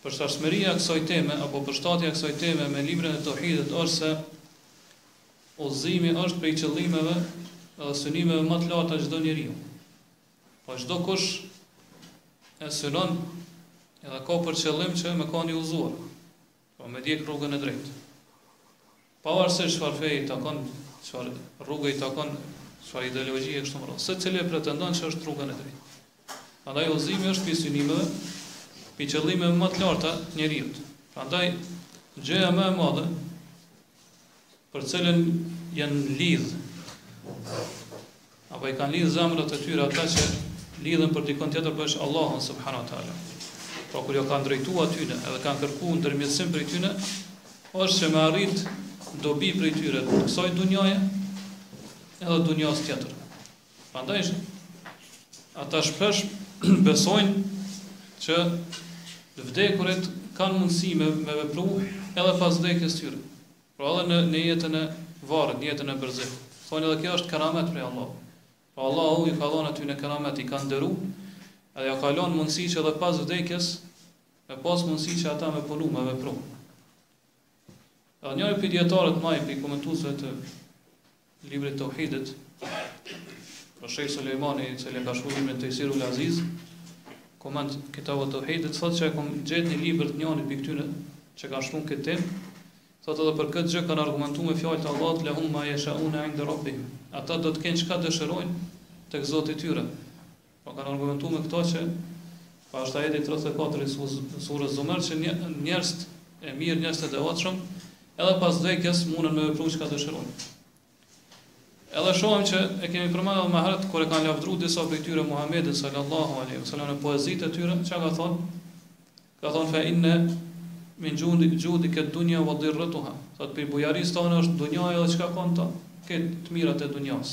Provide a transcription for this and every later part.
Përshtatshmëria e kësaj teme apo përshtatja e kësaj teme me librin e Tauhidit është se udhëzimi është prej qëllimeve dhe synimeve më të larta të çdo njeriu. Po çdo kush e synon edhe ka për qëllim që me kanë i udhëzuar, pra me ndjek rrugën e drejtë. Pavarësisht çfarë feje i takon, çfarë rruge i takon, çfarë ideologjie e kështu me radhë, secili e pretendon që është në rrugën e drejtë. Prandaj udhëzimi është prej synimeve, prej qëllimeve më të larta të njeriut. Prandaj gjëja më e madhe për cilën janë lidh Apo i kanë lidhë zemrat e tyre ata që lidhen për dikon tjetër përveç Allahut subhanahu wa taala. Pra kur ju kanë drejtu atyne edhe kanë kërku ndërmjetësim prej tyne, është që me arrit dobi prej tyre në kësaj dunjaje edhe dunjas tjetër. Prandaj ata shpesh besojnë që të vdekurit kanë mundësi me, me vepru edhe pas vdekjes tyre. Pra edhe në në jetën e varrit, në jetën e berzehut. Thonë edhe kjo është keramet prej Allahut. Pra Allahu ju ka dhënë atyne keramet, i ka nderu, edhe ju ka lënë mundësi që edhe pas vdekjes me pas mundësi që ata me punu, me vepru. Edhe njëri prej dijetarëve, ma prej komentuesve të Librit të Tauhidit, pra Shejh Sulejmani, i cili ka shkruar librin Tejsirul Aziz, koment Kitabu Tauhidit, thotë që e kam gjetë një libër të njënit prej këtyne që ka shkru në këtë temë, thotë edhe për këtë gjë kanë argumentu me fjalët e Allahut lahum ma yashauna inda rabbihim. Ata do të kenë çka dëshirojnë tek Zoti i tyre. Pra kanë argumentu me këto që pra është ajeti 34 i surës Zumar që njerëzit e mirë, njerëzit e devotshëm edhe pas vdekjes mundën me vepru çka dëshirojnë. Edhe shohim që e kemi përmendur më herët kur e kanë lavdëruar disa prej tyre Muhamedin sallallahu alaihi wasallam në poezitë e tyre, çka ka thonë? Ka thonë fa inna min jundi judi ka dunya wa darratuha. Tha prej bujarisë tane është dunjaja dhe çka ka në ta, këtë të mirat e dunjas.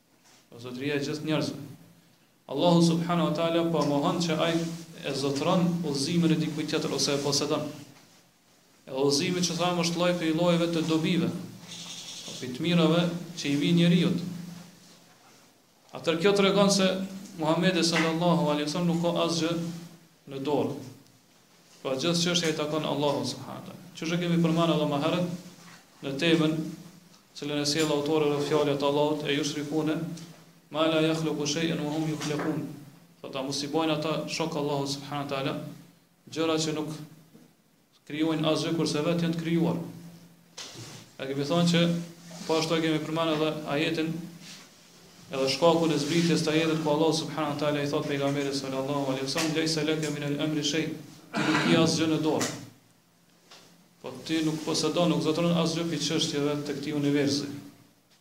O zotëria e gjithë njerëzve. Allahu subhanahu wa taala po mohon që ai e zotëron udhëzimin e dikujt tjetër ose e posedon. E udhëzimi që thamë është lloj prej llojeve të dobive, o prej të mirave që i vijnë njeriut. Atëherë kjo tregon se Muhammedi sallallahu alaihi sallam nuk ka asgjë në dorë. Pra gjithë çështja i takon Allahut subhanahu wa taala. Qysh e kemi përmend edhe më herët në temën cilën e sjell autori rreth fjalës së Allahut e yushrikune ma la yakhluqu shay'an wa hum yukhlaqun. Domethënë a mos i bojnë ata shok Allahut subhanahu wa taala gjëra që nuk krijojnë asgjë kurse vetë janë të krijuar. E kemi thonë që po ashtu e kemi përmend edhe ajetin edhe shkakun e zbritjes të ajetit ku Allah subhanahu wa taala i thot pejgamberit sallallahu alaihi wasallam leysa laka min al-amri shay ti nuk ki asgjë në dorë po ti nuk posedon nuk zotëron asgjë pi çështjeve të këtij universi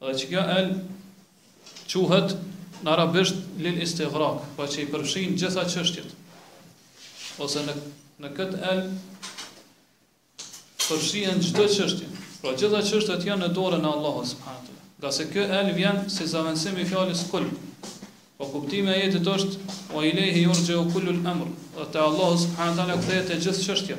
Dhe që kjo el quhet në arabisht lil istighraq, pra që i përfshin gjitha çështjet. Ose në në këtë el përfshihen çdo çështje. Pra gjitha çështjet janë në dorën e Allahut subhanahu teala. Ngase kjo el vjen si zavendësim i fjalës kul. Po kuptimi i ajetit është wa ilayhi yurja'u kullu al-amr, dhe te Allahu subhanahu teala kthehet e gjithë çështja.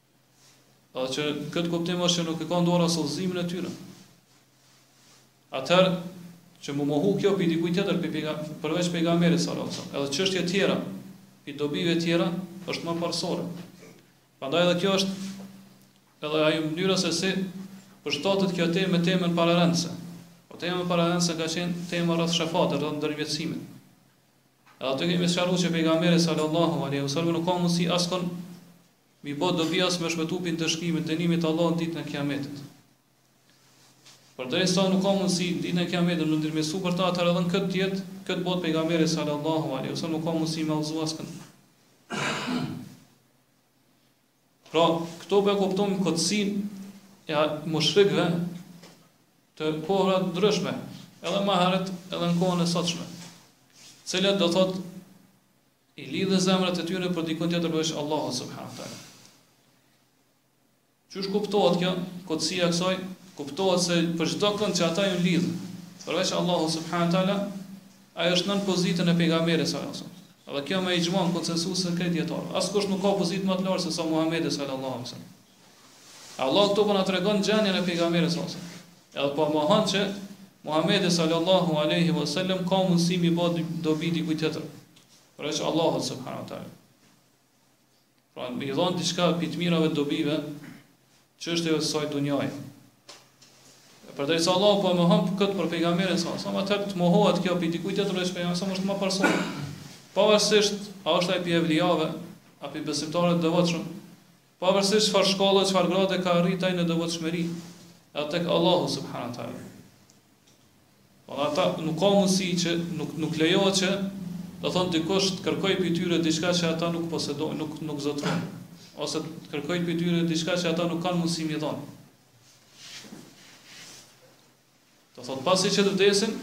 Dhe që këtë kuptim është që nuk e ka n'dorë as udhëzimin e tyre. Atëherë, që m'u mohu kjo prej dikuj tjetër për pega, përveç pejgamberi sallallahu edhe çështje tjera, i dobive tjera, është më parsore. Prandaj edhe kjo është edhe ajo mënyra se si përshtatet kjo temë me temën pararendëse. Po tema pararendëse ka qenë tema rreth shefatit, rreth ndërmjetësimit. Edhe atë kemi sqaruar që pejgamberi sallallahu alaihi wasallam nuk ka mundësi askon Mi bo dobi as me shpëtu pi ndëshkimit dënimit t'Allahut ditën e Kijametit. Përderisa nuk ka mundësi në ditën e Kijametit me ndërmjetësu për ta atëherë edhe në këtë jetë, këtë botë pejgamberi sallallahu alejhi wasallam nuk ka mundësi me udhëzu askënd. Pra, këtu po e kuptojmë kotësinë e mushrikëve të kohërave të ndryshme, edhe më herët, edhe në kohën e sotshme. Cilët do thotë I lidhin zemrat e tyre për dikun tjetër përveç Allahut subhanahu wa taala. Qysh kuptohet kjo? Kotësia e kësaj kuptohet se për çdo kënd që ata ju lidh përveç Allahut subhanahu wa taala, ai është nën pozitën e pejgamberit sallallahu alaihi wasallam. Dhe kjo me ixhmon konsensusin e krejt dijetarve. Askush nuk ka pozitë më të lartë se sa Muhamedi sallallahu alaihi wasallam. Allahu këtu po na tregon gjendjen e pejgamberit sallallahu alaihi wasallam. Edhe po mohon që Muhamedi sallallahu alaihi wasallam ka mundësi mi bë dobi dikujt tjetër. Përveç Allahu subhanahu wa taala. Pra mi dhon diçka pi të mirave të dobive çështjeve të ksaj dunjaje. Përderisa Allahu po mohon kët për pejgamberin sallallahu alaihi wasallam, atëherë të mohohet kjo pi dikujt tjetër veç pejgamberi sa është më parsore. Pavarësisht a është ai pi evliave, apo pi besimtarëve të devotshëm, Pavarësisht çfarë shkalle, çfarë grade ka arrit ai në devotshmëri, a tek Allahu subhanahu wa taala. Por ata nuk ka mundësi që nuk nuk lejohet që do thonë dikush të kërkojë pi tyre diçka që ata nuk posedojnë, nuk nuk zotërojnë, ose të kërkojë pi tyre diçka që ata nuk kanë mundësi m'i dhonë. Do thotë pasi që të vdesin,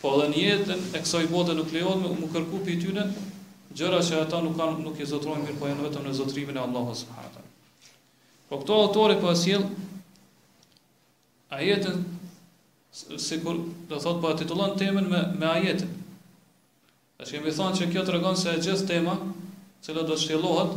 po edhe në jetën e kësaj bote nuk lejohet me u kërku prej tyne, gjëra që ata nuk kanë nuk i zotërojnë mirë, po janë vetëm në zotërimin e Allahu subhanahu taala. Po këtu autori po sjell ajetin sikur do thot po e titullon temën me me ajetin. Tash kemi thënë se kjo tregon se e gjithë tema, e cila do të shtjellohet,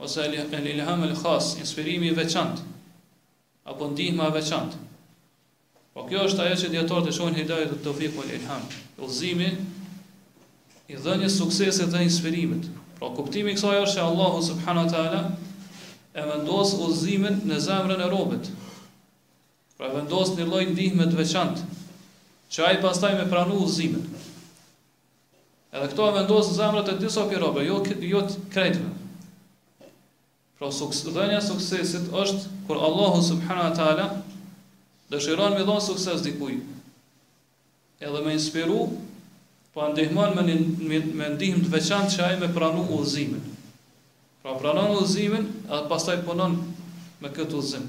ose al-ilham al-khas, inspirimi i veçantë apo ndihma e veçantë. Po kjo është ajo që dijetarët e shohin hidayatu tawfiq wal ilham, udhëzimi i dhënies së suksesit dhe inspirimit. Pra kuptimi i kësaj është se Allahu subhanahu wa taala e vendos udhëzimin në zemrën e robit. Pra vendos një lloj ndihme të veçantë që ai pastaj me pranu udhëzimin. Edhe këtë e vendos në zemrat e disa pi robve, jo, jo të krejtëve. Pra, suks, dhënia e suksesit është kur Allahu subhanahu wa taala dëshiron me i dhon sukses dikujt. Edhe me inspiru, po e ndihmon me me, me ndihmë të veçantë që ai me pranu udhëzimin. Pra pranon udhëzimin, edhe pastaj punon me këtë udhëzim.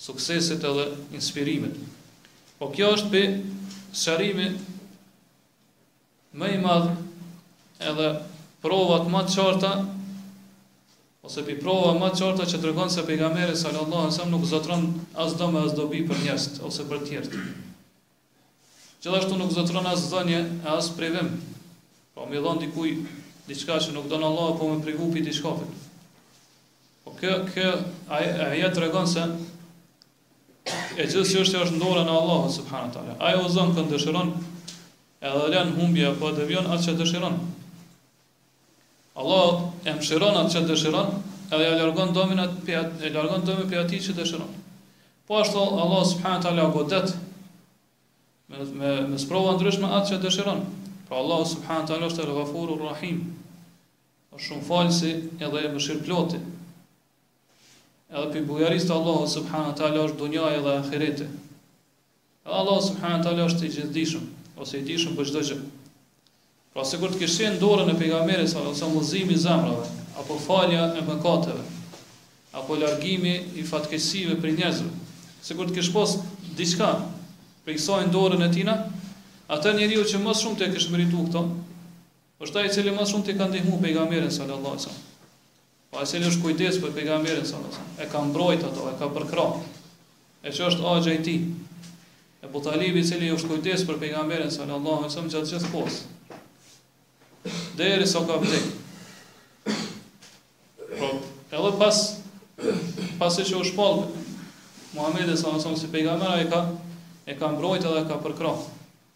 suksesit edhe inspirimit po kjo është shqarimi më i madh edhe provat më të qarta ose pi prova më të qarta që tregon se pejgamberi sallallahu alajhi wasallam nuk zotron as dom as dobi për njerëz ose për të tjerë Gjithashtu nuk zotëron as dhënie e as privim. Po me i dhon dikuj diçka që nuk don Allahu apo me privu pi diçkafi. Po kjo kjo ajo tregon se e gjithë çështja është n'dorën e Allahut subhanahu teala. Ai udhëzon kënd dëshiron edhe lën humbje apo devijon atë që dëshiron. Allahu e mëshiron atë që dëshiron, edhe ja largon domin atë pi atij, e largon domin pi atij që dëshiron. Po ashtu Allah subhanahu wa taala godet me me, me sprova ndryshme atë që dëshiron. Pra Allah subhanahu wa taala është el ghafurur rahim. Është shumë falësi edhe mëshirëploti. Edhe pi bujarisë të Allahut subhanahu wa taala është dunjaja dhe ahireti. Allahu subhanahu wa taala është i gjithdijshëm, ose i dijshëm për çdo gjë. Pra sikur të kishte në dorën e pejgamberit sallallahu alajhi wasallam udhëzimi i zemrave, apo falja e mëkateve, apo largimi i fatkeqësive prej njerëzve, sikur të kish pas diçka prej kësaj në dorën e tina, atëherë njeriu që më shumë t'i kish merituar këto, është ai i cili më shumë i ka ndihmuar pejgamberin sallallahu alajhi wasallam. Po i cili është kujdes për pejgamberin sa alaihi wasallam, e ka mbrojt atë, e ka përkrah. E që është agja i tij. Ebu Talibi i cili është kujdes për pejgamberin sallallahu alaihi wasallam gjatë gjithë kohës. Derisa ka vdek. Po, edhe pas pasi që u shpall Muhamedi sallallahu alaihi wasallam si pejgamber ai ka e ka mbrojt edhe ka përkrah.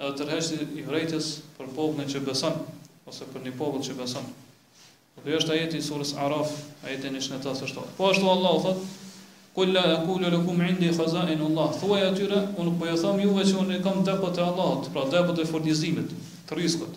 Edhe tërheqës i vërejtjes për popullin që beson ose për një popull që beson. Dhe ky është ajeti i surës Araf, ajeti 187. Po ashtu Allahu thotë: "Kul la aqulu lakum indi khazainu Allah." Thuaj atyre, unë nuk ju them juve që unë kam depot e Allahut, pra depot e furnizimit, të rizkut.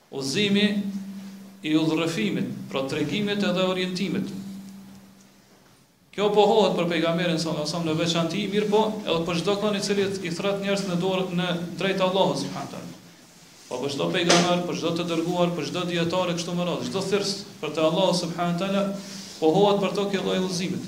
Udhëzimi i udhërrëfimit, pra tregimit edhe orientimit. Kjo pohohet për pejgamberin sallallahu alajhi wasallam në veçanti, mirëpo edhe për çdo kënd i cili i thrret njerëzit në dr në drejt Allahut subhanahu taala. Po për çdo pejgamber, për çdo të dërguar, për çdo dijetar e kështu me radhë, çdo thirrës për te Allahu subhanahu taala pohohet për to ky lloj udhëzimit.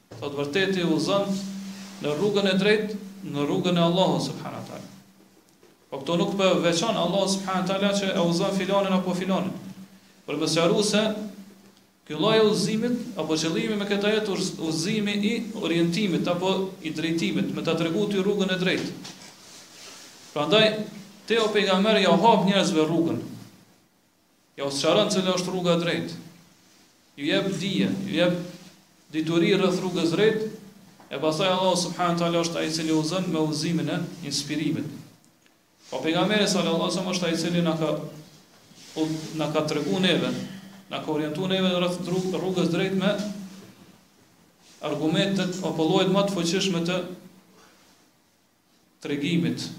Thotë vërtet ti udhëzon në rrugën e drejtë, në rrugën e Allahut subhanahu teala. Po këtu nuk po veçon Allahu subhanahu teala që e udhëzon filanin apo filanin. Por me sqaru se ky lloj i udhëzimit apo qëllimi me këtë ajet udhëzimi i orientimit apo i drejtimit, me ta tregu ty rrugën e drejtë. Prandaj ti o pejgamber jau hap njerëzve rrugën. Jau sqaron cila është rruga e drejtë. Ju jep dije, ju jep dituri rreth rrugës së drejtë, e pastaj Allahu subhanahu teala është ai i cili udhëzon me udhëzimin e inspirimit. Po pejgamberi sallallahu alajhi wasallam është ai i cili na ka na ka tregu neve, na ka orientu neve rreth rrugës së drejtë me argumentet apo llojet më të fuqishme të tregimit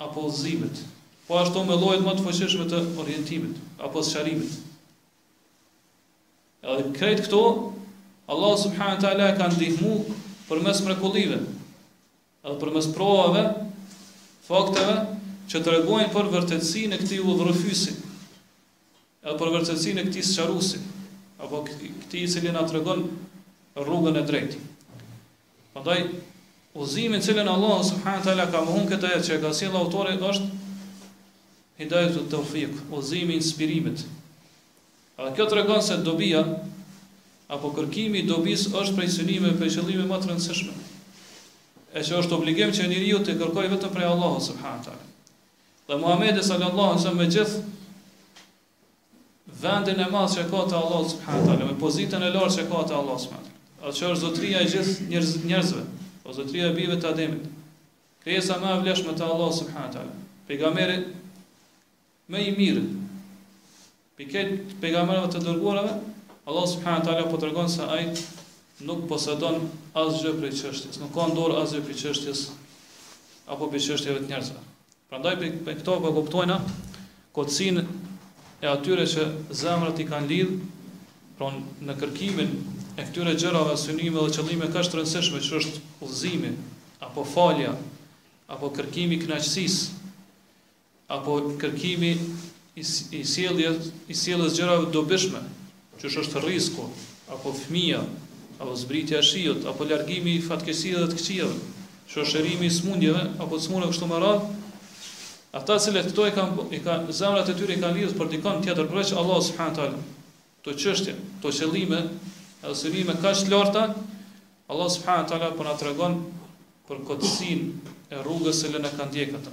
apo udhëzimit, po ashtu me llojet më të fuqishme të orientimit apo sqarimit. Edhe krejt këto, Allahu subhanahu wa taala e ka ndihmu përmes mrekullive, edhe përmes provave, fakteve, që tregojnë për vërtetësinë e këtij udhërrëfysi, edhe për vërtetësinë e këtij sqarusi, apo këtij i cili na tregon rrugën e drejtë. Prandaj, udhëzimi të cilin Allahu subhanahu wa taala ka mohu në këtë ajet që e ka sjellë autori është hidayatu tawfiq, udhëzimi i inspirimit. Edhe kjo tregon se dobia apo kërkimi i dobisë është prej synime prej qëllimeve më të rëndësishme. E që është obligim që njeriu t'i kërkojë vetëm prej Allahut subhanahu taala. Dhe Muhamedi sallallahu alaihi wasallam me gjithë vendin e madh që ka te Allahu subhanahu teala, me pozitën e lartë që ka te Allahu subhanahu teala. Atë që është zotëria e gjithë njerëz, njerëzve, apo zotëria e bijve të Ademit. Krijesa më e vlefshme te Allahu subhanahu teala. Pejgamberi më i mirë. Prej krejt pejgamberëve të dërguarve, Allahu subhanahu teala po tregon se ai nuk posedon asgjë prej çështjes, nuk ka n'dorë asgjë prej çështjes apo prej çështjeve të njerëzve. Prandaj prej kësaj po e kuptojna kotësinë e atyre që zemrat i kanë lidhë, pra në kërkimin e këtyre gjërave, synime dhe qëllime kaq të rëndësishme që është udhëzimi apo falja apo kërkimi i kënaqësisë apo kërkimi i sjelljes, i sjelljes së gjërave të dobishme, qysh është rrizku, apo fëmija, apo zbritja e shiut, apo largimi i fatkeqësive dhe të këqijave, shërimi i sëmundjeve, apo cmurë e kështu me radhë, ata të cilët këto i kanë, i ka, zemrat e tyre i kanë lidhë për dikon tjetër përveç Allah subhanahu taala, këto çështje, këto qëllime, edhe synime kaq të larta, Allah subhanahu taala po na tregon për kotësinë e rrugës të cilën e kanë ndjek ata.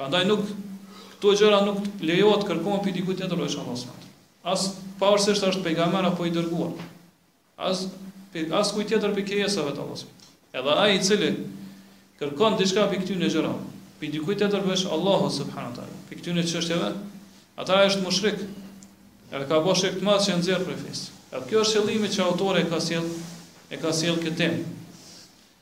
Prandaj nuk këto gjëra nuk lejohet të kërkohen prej dikujt tjetër veç Allahut subhanahu wa taala. As pavarësisht a është pejgamber apo i dërguar. As prej askujt tjetër prej krijesave të Allahut. Edhe ai i cili kërkon diçka prej këtyre gjërave, prej dikujt tjetër veç Allahut subhanahu wa taala, prej këtyre çështjeve, ai është mushrik. Edhe ka bërë shirk të madh që e nxjerr prej fesë. Edhe ky është qëllimi që autori e ka sjell, e ka sjell këtë temë.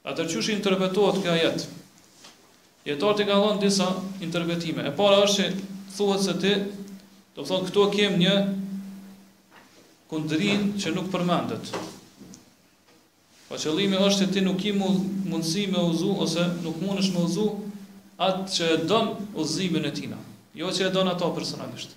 Atëherë qysh interpretohet ky ajet? Dijetarët i kanë dhënë disa interpretime. E para është që thuhet se ti, domethënë këtu e kem një kundrinë që nuk përmendet. Po qëllimi është që ti nuk ki mundësi me uzu ose nuk mundesh me uzu atë që e don udhëzimin e tina, jo që e don ato personalisht.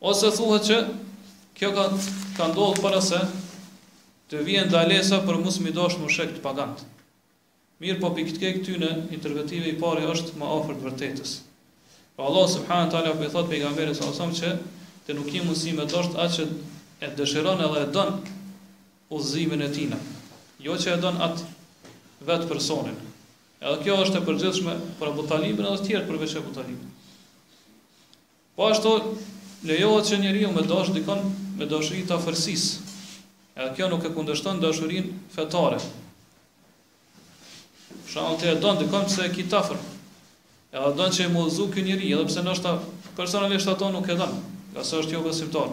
Ose thuhet që kjo ka ka ndodhur para se të vijë ndalesa për mos m'i dashtë mushrikët, paganët. Mirëpo prej këtyne interpretimeve i pari është më afër të vërtetës. Pra Allahu subhanahu wa taala po i thotë pejgamberit sallallahu alajhi wasallam që ti nuk ke mundësi me dashtë atë që e dëshiron edhe e don udhëzimin e tijna, jo që e don atë vetë personin. Edhe kjo është e përgjithshme për Abu Talibin edhe të tjerët përveç Abu Talibit. Po ashtu, lejohet që njeriu me dashtë dikon me dashuri të afërsisë, edhe kjo nuk e kundërshton dashurinë fetare. Për shembull, ti e don dikon pse e ke të afërm. Edhe don që me u udhëzu ky njeri, edhe pse ndoshta personalisht ato nuk e don, ngase është jobesimtar.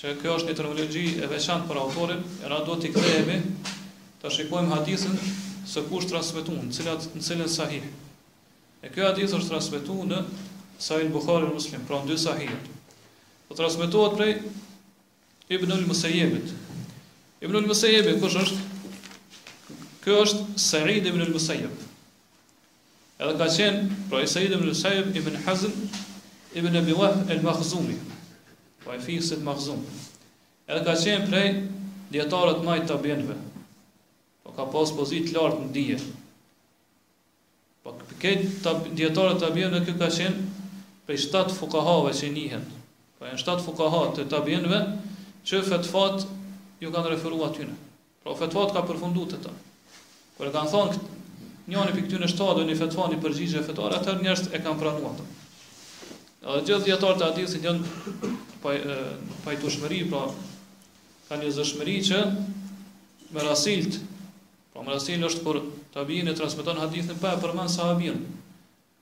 Që kjo është një terminologji e veçantë për autorin, e na duhet t'i kthehemi ta shikojmë hadithin se kush transmeton, në cilat, në cilin sahih. E ky hadith është transmetuar në Sahih Buhari dhe Muslim, pra në dy sahih. Po transmetohet prej Ibn al-Musayyibit. Ibn al-Musayyib kush është? Ky është Sa'id ibn al-Musayyib. Edhe ka qenë prej Sa'id ibn Musayyib ibn Hazn ibn Abi Wahb al-Makhzumi, prej fisit Makhzum. Edhe ka qenë prej dijetarët më të tabiinëve. Po ka pas pozitë të lartë në dije. Po te dijetarët tabiinëve ky ka qenë prej shtat fukahave që njihen. Po janë shtat fukaha të tabiinëve që fetvat ju kanë referu atyne. Pra fetvatë kanë përfundu te ta. Kur e ka thonë njëri prej këtyre shtatëve një fetva një përgjigje fetare, atëherë njerëzit e kanë pranuar atë. Edhe gjithë dijetarët e hadithit janë në pajtueshmëri, pra ka njëzëshmëri që merasilt, pra merasil është kur tabiini e transmeton hadithin pa e përmend sahabin.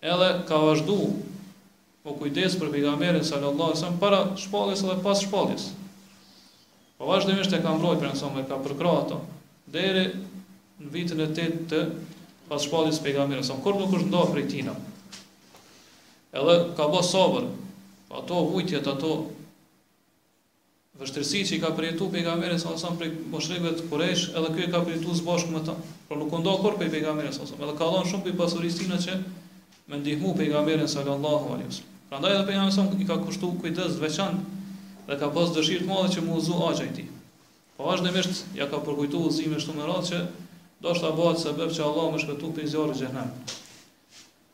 Edhe ka vazhdu u kujdes për Pejgamberin sallallahu alejhi ve sellem para shpalljes edhe pas shpalljes. Po vazhdimisht e ka mbrojt Pejgamberin salallahu alejhi ve selem, e ka përkrah ato, deri në vitin e tetë pas shpalljes pejgamberit salallahu alejhi ve selem, kurrë nuk është nda prej tina. Edhe ka bo sabër, ato vujtjet, ato Vështirësitë që i ka përjetu Pejgamberi sallallahu alejhi wasallam prej mushrikëve të Kurejsh, edhe ky i ka përjetu së bashku me ta. Por nuk u nda kurrë prej Pejgamberit sallallahu alejhi wasallam, edhe ka dhënë shumë prej pasurisë tina që me ndihmu Pejgamberin sallallahu alejhi wasallam. Prandaj edhe Pejgamberi sallallahu alejhi wasallam i ka kushtu kujdes të veçantë dhe ka pas dëshirë të madhe që me udhëzu axhin e tij. Po vazhdimisht ia ka përkujtu udhëzimin kështu me radhë që ndoshta bëhet sebeb që Allahu me shpëtu prej zjarrit të xhehenemit.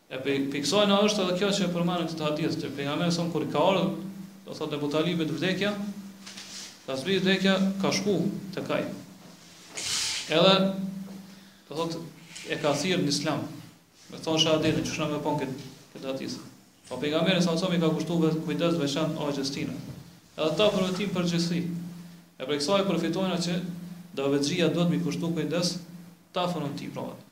E prej kësajna është edhe kjo që e përmend në këtë hadith, që pejgamberi salallahu alejhi ve selem kur i ka ardhur, do thotë Ebu Talibit vdekja, ka zbrit vdekja, ka shku tek ai. Edhe, do thotë, e ka thirr në islam, me thonë shehadetin, qysh kena me pa në këtë, këtë hadith. Po pejgamberi salallahu alejhi ve selem i ka kushtu atë kujdes të veçantë axhës tina. Edhe ta për vëtim për gjesti. E prej kësaj përfitojna që dhe vëgjia duhet m'i kushtu kujdes t'afërmve t'tij, pra.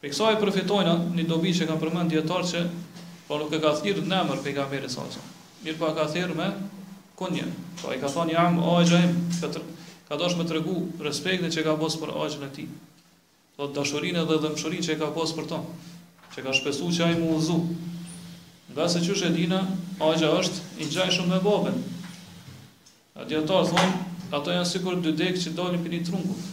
Prej kësaj përfitojna një dobi që e kanë përmend dijetarët që pra nuk e ka thirr në emër pejgamberi salallahu alejhi ve selem. Mirpo e ka thirr me kunje. Pra i ka thënë ja am, axha im, ka të, ka dashur me tregu respektin që ka pas për axhën e tij. Do dashurinë dhe dhimshurinë që e ka pas për to, që ka shpresu që ai m'u udhëzu. Ngase qysh e dina, axha është, i ngjan shumë me babën. E dijetarët thonë, ato janë sikur dy degë që dalin prej një trungut.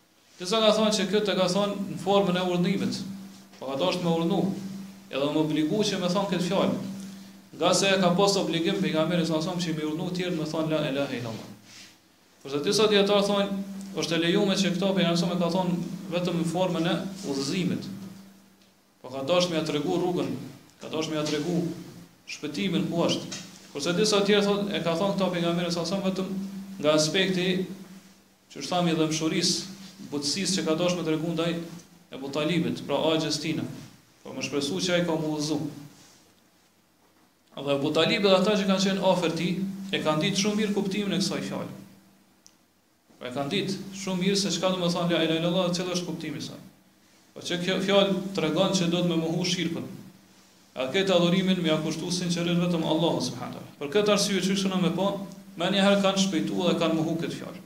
Disa kanë thënë që këtë e ka thonë në formën e urdhnimit, po ka dashtë me urdhnu, edhe me obligu që me thonë këtë fjalë, ngase ka pas obligim pejgamberi a.s. që me urdhnu tjerët me thonë la ilahe illallah. Kurse disa dijetarë thonë është e lejume që këto pejgamberi e ka thonë vetëm në formën e udhëzimit. Po ka dashtë me ja tregu rrugën, ka dashtë me ja tregu shpëtimin ku është. Kurse disa të tjerë thotë e ka thonë këto pejgamberi a.s. vetëm nga aspekti që është thamë i dhembshurisë, butësisë që ka dashtë me tregu ndaj Ebu Talibit, pra axhës tina. Po me shpresu që ai ka me u udhëzu. Dhe Ebu Talibi dhe ata që kanë qenë afër tij, e kanë ditë shumë mirë kuptimin e kësaj fjale. Po e kanë ditë shumë mirë se çka do me thonë la ilahe illallah dhe cili është kuptimi i saj. Po që kjo fjalë tregon që duhet me mohu shirkun. Edhe këtë adhurimin me ia kushtu sinqerisht vetëm Allahut subhanahu teala. Për këtë arsye siç jena me pa, menjëherë kanë shpejtu dhe kanë mohu këtë fjalë.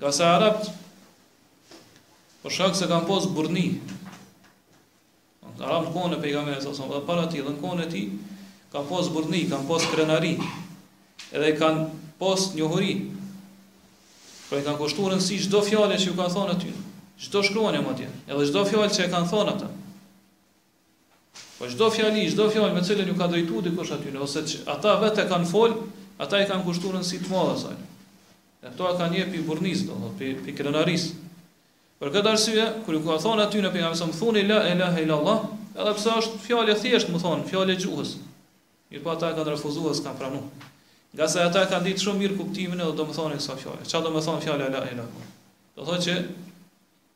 Ngase arabët, për shkak se kanë pas burrni, arabët në kohën e pejgamberit a.s. dhe para tij dhe në kohën e tij, kanë pas burrni, kanë pas krenari, edhe kanë pas njohuri, pra i kanë kushtu rëndësi çdo fjale që ju kanë thonë atyne, çdo shkronje madje, edhe çdo fjale që e kanë thonë ata, Po çdo fjali, çdo fjalë me cilën ju ka drejtu dikush atyne, ose ata vetë e kanë fol, ata i kanë kushtuar rëndësi të madhe asaj. E këto e kanë nje pi burrnisë, do thotë, pi, pi krenarisë. Për këtë arsye, kur ju ka thonë atyne pejgamberi a.s. thoni la ilaha illallah, edhe pse është fjalë e thjeshtë, me thonë, fjalë e gjuhës. Mirëpo ata e kanë refuzuar, s'kanë pranu. Ngase ata e kanë ditë shumë mirë kuptimin edhe domethënien e kësaj fjale. Çka do me thonë fjala la ilahe illallah. Do thotë që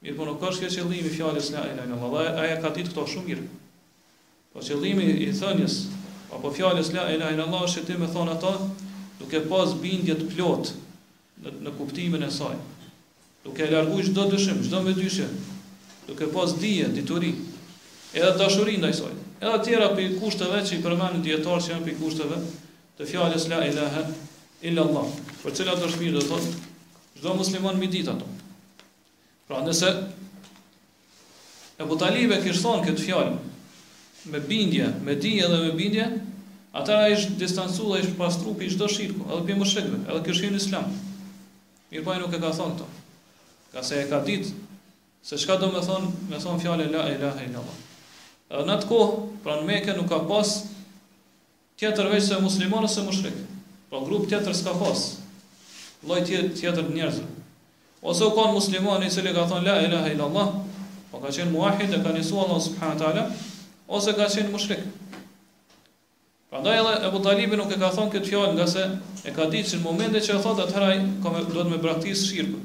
Mirëpo nuk është ky qëllimi i fjalës la ilahe illallah. Dhe ai e ka ditë këto shumë mirë. Po qëllimi i thënies apo fjalës la ilahe illallah është që ti me thonë ato duke pas bindje të plot në, në kuptimin e saj. Duke largu çdo dyshim, çdo mëdyshje, duke pas dije, dituri, edhe dashuri ndaj saj. Edhe tjera prej kushteve që i përmendin dijetarët që janë prej kushteve të fjalës la ilahe illallah, prej cilat është mirë do thotë çdo musliman mi ditë ato. Pra nëse Ebu Talibi e kishte thonë këtë fjalë me bindje, me dije dhe me bindje, atëherë ai ish distancu, ai ish pastru prej çdo shirku, edhe prej mushrikëve, edhe kish hyrë në Islam. Mirëpo ai nuk e ka thonë këto. Ngase e ka ditë se çka do me thonë, me thonë fjalën la ilaha illallah. Edhe në atë kohë, pra në Mekë nuk ka pas Tjetër veç se musliman ose mushrik. Pra grup tjetër s'ka pas. Lloj tjetër të njerëzve. Ose u kanë musliman i cili ka thënë la ilahe illa Allah, po ka qenë muahid e ka njësu Allahun subhanahu wa taala, ose ka qenë mushrik. Prandaj edhe Ebu Talibi nuk e ka thënë këtë fjalë ngase e ka ditë që në momentin që e thotë atëherë ai ka duhet me braktisë shirkun.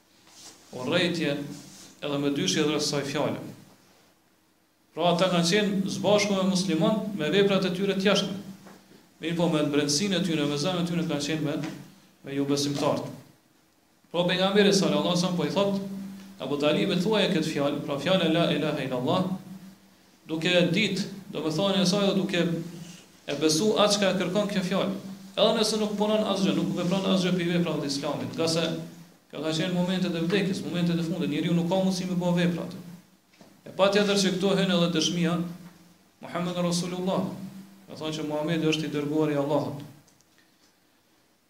urrejtje edhe me dyshje rreth kësaj fjale. Pra ata kanë qenë zbashku me musliman me veprat e tyre të jashtme. Mirëpo me brendësinë e tyre, me zemrën e tyre kanë qenë me me jobesimtarët. Pra pejgamberi sallallahu alajhi wasallam po i thotë Abu Talibit thuaje këtë fjalë, pra fjala la ilaha illallah, Duke e ditë domethënien e saj dhe duke e besu atë çka e kërkon kjo fjalë, edhe nëse nuk punon asgjë, nuk vepron asgjë pi veprave të Islamit, ngase kjo ka qenë momentet e vdekjes, momentet e fundit, njeriu nuk ka mundësi me bë vepra aty. E patjetër që këtu hyn edhe dëshmia Muhammed Rasulullah, domethonë që Muhamedi është i dërguari i Allahut.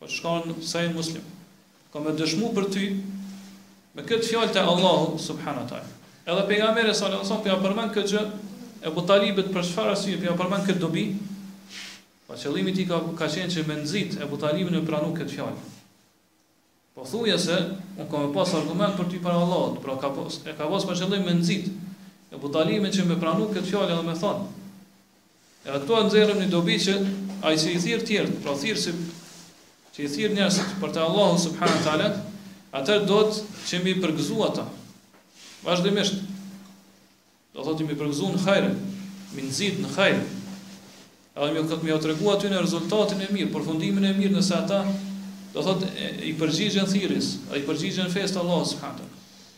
Po çka n'Sahih Muslim. Ka me dëshmu për ty me këtë fjalë te Allahu subhanahu teala. Edhe pejgamberi sallallahu alajhi wasallam po ja përmend këtë gjë Ebu Talibit për çfarë arsye po ja përmend këtë dobi? Po qëllimi i tij ka ka qenë që me nxit Ebu Talibin me pranu këtë fjalë. Po thuaje se un kam me pas argument për ty para Allahut, pra ka pas e ka pas për qëllim me nxit Ebu Talibin që me pranu këtë fjalë edhe me thon. Edhe këtu e nxjerrim një dobi që ai që i thirr tjerët, pra thirrësit që i thirr njerëzit për te Allahu subhanahu wa taala, ata duhet që mi përgëzu ata. Vazhdimisht. Do thotë mi përgëzu në hajr, mi nxit në hajr. Edhe me këtë me u tregu atyne rezultatin e mirë, përfundimin e mirë nëse ata do thotë i përgjigjen thirrjes, a i përgjigjen fesë t'Allahut subhanahu wa taala.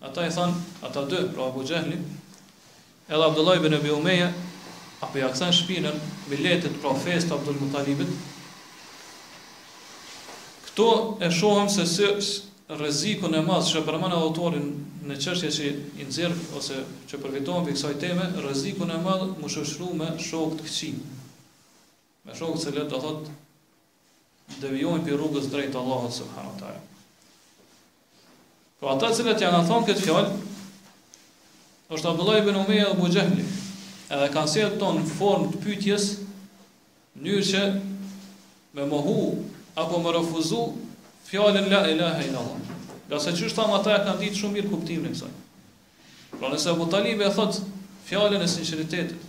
Ata i thanë, ata dy, pra Abu Xhehli, edhe Abdullah ibn Abi Umeja, a po ja kthen shpinën miletit pra fesë të Abdul Mutalibit. Këtu e shohim se si rrezikun e madh që përmend autori në çështje që i nxjerr ose që përfiton prej kësaj teme, rrezikun e madh mu shoqëru me shokët e këqij. Me shokët të cilët do thot devijojnë prej rrugës drejtë t'Allahut subhanahu wa ta'ala. Pra po ata cilët ja kanë thonë këtë fjalë, është Abdullah ibn Abi Umeja dhe Abu Xhehli, edhe kanë sjellë këto në formë të pytjes, mënyrë që me mohu, apo me refuzu, fjallën la ilaha illa Allah. Ngase qysh thamë ata e kanë ditë shumë mirë kuptimin e kësaj. Pra nëse Abu Talib e thotë fjallën e sinceritetit,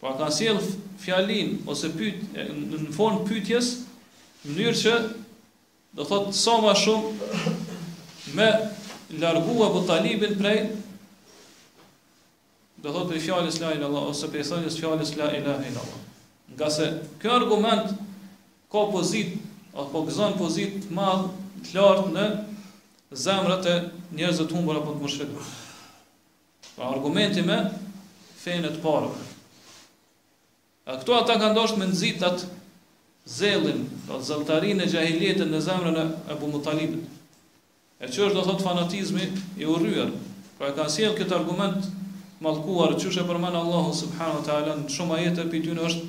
Pra e kanë sjellë fjalinë ose pytjen në formë pyetjes në mënyrë që do thotë sa më shumë me largu Abu Talibin prej do thotë prej fjalës la ilaha illallah ose prej thënies fjalës la ilaha illallah. Ngase kjo argument ka pozit apo gëzon pozit të madhe të lartë në zemrat e njerëzve të humbur apo të mushrikëve. Pra argumenti me fenë e të parëve. E kështu ata kanë dashur me nxit atë zellin, do thot zelltarinë e xahilietit në zemrën e Abu Mutalibit. E që është do thot fanatizmi i urryer. Pra e kanë sjell këtë argument të mallkuar, qysh e përmend Allahu subhanahu wa taala në shumë ajete, pytje është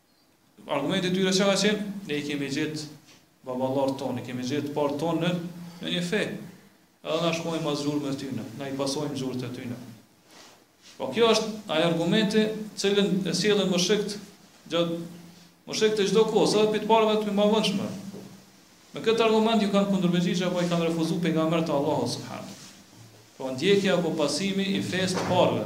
Argumenti i tyre çka ka qenë? Ne i kemi gjetë baballarët tonë, i kemi gjetë të parët tonë në, në një fe. Edhe na shkojmë pas gjurmëve të tyre, na i pasojmë gjurmët e tyre. Po kjo është ai argumenti të cilin e sjellin mushrikët gjatë mushrikët e çdo kohe, si prej të parëve të mëvonshme. Me këtë argument ju kanë kundërpërgjigjë apo i kanë refuzuar pejgamberët e Allahut subhanallahu. Po ndjekja apo pasimi i fesë së të parëve.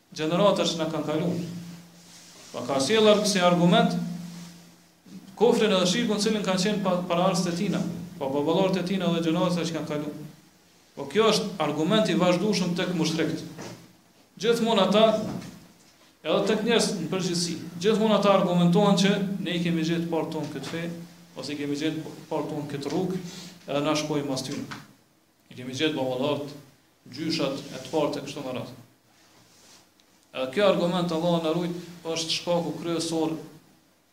Gjeneratat që kanë kalu. Po ka sjell si argument kufrin edhe shirkun në të cilin kanë qenë paraardhësit e tina, pra baballarët e tina dhe gjeneratat që kanë kalu. Po kjo është argument i vazhdueshëm tek mushrikët. Gjithmonë ata edhe tek njerëzit në përgjithësi, gjithmonë ata argumentohen që ne i kemi gjetë të parët tonë në këtë fe, ose i kemi gjetë të parët tonë në këtë rrugë, edhe na shkojmë pas tyre. I kemi gjetë baballarët, gjyshat e të parët e kështu me radhë. Edhe kjo argument Allah na rujt është shkaku kryesor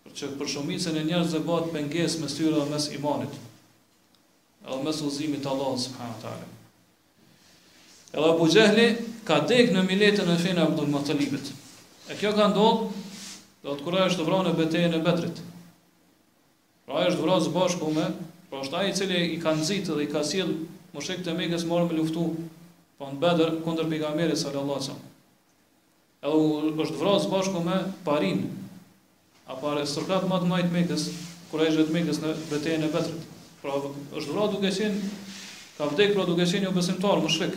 për që për shumicën e njerëzve bëhet pengesë mes tyre dhe mes imanit edhe mes udhëzimit të Allahut subhanahu ta'ala. Edhe Abu Xhehli ka dek në miletin e fenë e Abdul Mutalibit. E kjo ka ndodhë, do thotë kur ai është vra në betejën e Bedrit. Pra ai është vrarë së bashku me, pra është ai i cili i ka nxitë dhe i ka sjellë mushrikët e Mekës me ardhur me luftu, pra në Bedër kundër pejgamberit sallallahu alaihi wasallam. Edhe është vrarë së bashku me parinë, apo aristokratët më të mëdhenj të Mekës, kurejshëve të Mekës në betejën e Bedrit. Pra është vrarë duke qenë ka vdekur pra duke qenë jobesimtar mushrik.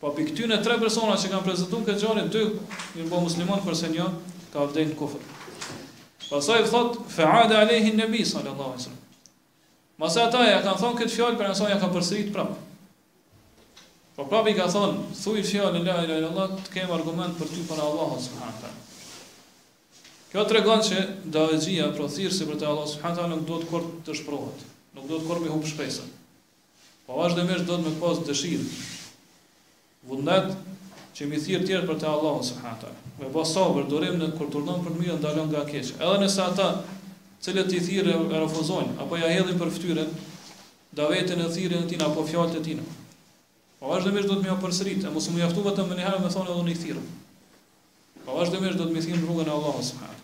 Po prej ktyne tre persona që kan prezentu këtë ngjarje dy jan bo musliman kurse njo ka vdek në kufër pasaj thot fe ade alejhi nebiu sallallahu alaihi wasallam masi ata ja kan thon këtë fjalë pra nëse ja ka përsërit prap po prap i ka thon thuj fjalën la ilaha illallah të kem argument për ty para Allahut subhanahu wa taala Kjo tregon që davetxhia, pra thirrësi për te Allahu subhanahu wa taala nuk duhet kurrë të dëshprohet, nuk duhet kurrë me humb shpresën. Po vazhdimisht duhet me pas dëshirë, vullnet që m'i thirr tjerët për te Allahu subhanahu teala. Me pas sabër, durim kur të urdhnon për të mirë dhe ndalon nga e keqja. Edhe nëse ata të cilët i thirr e refuzojnë apo ja hedhin për fytyrën davetin e thirrjen e tij apo fjalët e tij. Po vazhdimisht duhet me ia përsërit, e mos u mjaftu vetëm me një herë me thonë edhe unë i thirra. Po vazhdimisht duhet me thirr në rrugën e Allahut subhanahu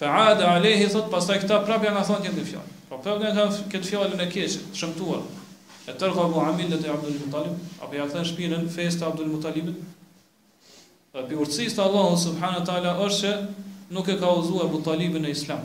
Fa aada alejhi thot pastaj këta prapë ja kanë thënë këtë fjalë. Po prapë ja kanë thënë këtë fjalën e keqe, të shëmtuar. E terghabu an mil-leti Abdul Muttalib, apo ja kthen shpinën fesë të Abdul Muttalibit. Dhe prej urtësisë të Allahu subhanahu wa taala është se nuk e ka udhëzuar Abu Talibin në Islam.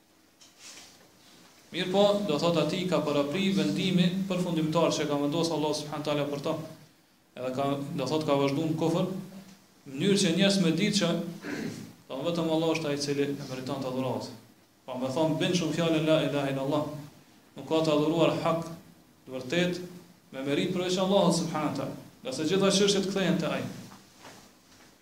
Mirëpo, do thotë aty ka parapri vendimi përfundimtar që e ka vendosur Allahu subhanahu teala për ta. Edhe ka, do thotë ka vazhduar në kufër, në mënyrë që njerëz me ditë që vetëm Allahu është ai i cili e meriton të adhurohet. Pra me thonë bindshëm fjalën la ilaha illallah. Nuk ka të adhuruar hak të vërtet me merit përveç Allahut subhanahu teala. Ngase gjitha çështjet kthehen te ai.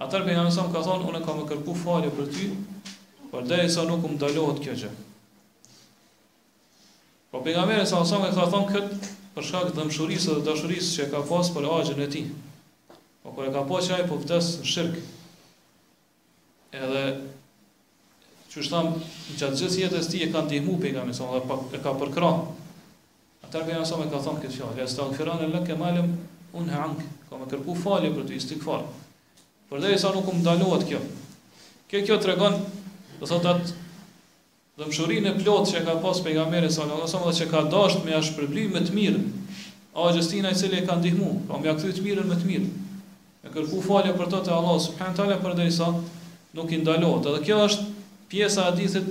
Atëherë pejgamberi sallallahu alejhi ve sellem ka thonë unë kam me kërku falje për ty, përderisa nuk më ndalohet kjo gjë. Po pejgamberi sallallahu alejhi ve sellem e ka thonë kët për shkak të dhembshurisë dhe dashurisë që ka pas për axhin e tij. Po kur e ka pa që ai po vdes në shirk. Edhe qysh thamë, gjatë gjithë jetës tij e ka ndihmu pejgamberin sallallahu alejhi ve sellem dhe e ka përkrah. Atëherë pejgamberi sallallahu alejhi ve sellem ka thënë këtë fjalë, Le estagfirenne leke ma lem unhe anke, kam me kërku falje për ty, istigfar. Përderisa nuk më ndalohet kjo. Kjo kjo tregon, do thot atë dhembshurinë e plot që e ka pas pejgamberi sallallahu alejhi ve sellem që ka dasht me ia shpërbly me të mirë, axhës tina i cili e ka ndihmu, pra me ia kthy të mirën me të mirë, me kërku falje për të te Allahu subhanehu teala përderisa nuk i ndalohet. Dhe kjo është pjesa e hadithit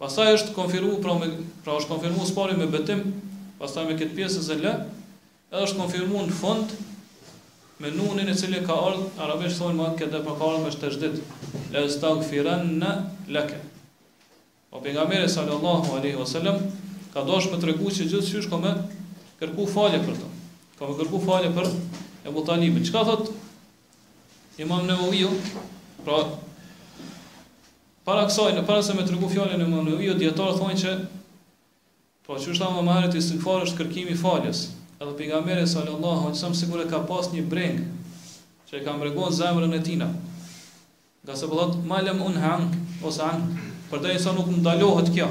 Pastaj është konfirmu pra me pra është konfirmu s'pari me betim, pastaj me këtë pjesëzë le, edhe është konfirmu në fund me nunin i cili ka ardhë, arabisht thonë ma këtë dhe pa ka ardhë me teshdid, le estagfirenne leke. Po pejgamberi sallallahu aleyhi wa sallam, ka dasht me tregu që gjithqysh ka me kërku falje për të, ka me kërku falje për Ebu Talibin. Çka thot imam Neveviu, pra Para kësaj, në para se me tregu fjalën e Imam Neveviut, dijetarët thonë që, pra qysh thamë dhe më herët, istigfari është kërkimi i faljes, edhe Pejgamberi sallallahu alejhi ve sellem sikur e ka pas një breng që e ka brengos zemrën e tina, ngase po thotë, ma lem unhe ankë, ose ankë, përderisa nuk më ndalohet kjo,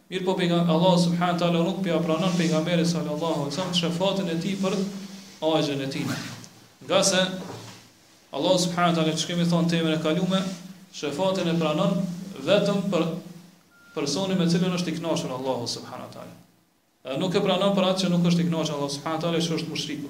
Mirëpo pejgamberi, Allahu subhanahu wa ta'ala nuk po ia pranon pejgamberit sallallahu alejhi ve sellem shefatin e tij për axhen e tij. Ngase Allahu subhanahu wa ta'ala, siç kemi thënë temën e kaluar, shefatin e pranon vetëm për personin me cilin është i kënaqur Allahu subhanahu wa ta'ala. Dhe nuk e pranon për atë që nuk është i kënaqur Allahu subhanahu wa ta'ala, që është mushriku.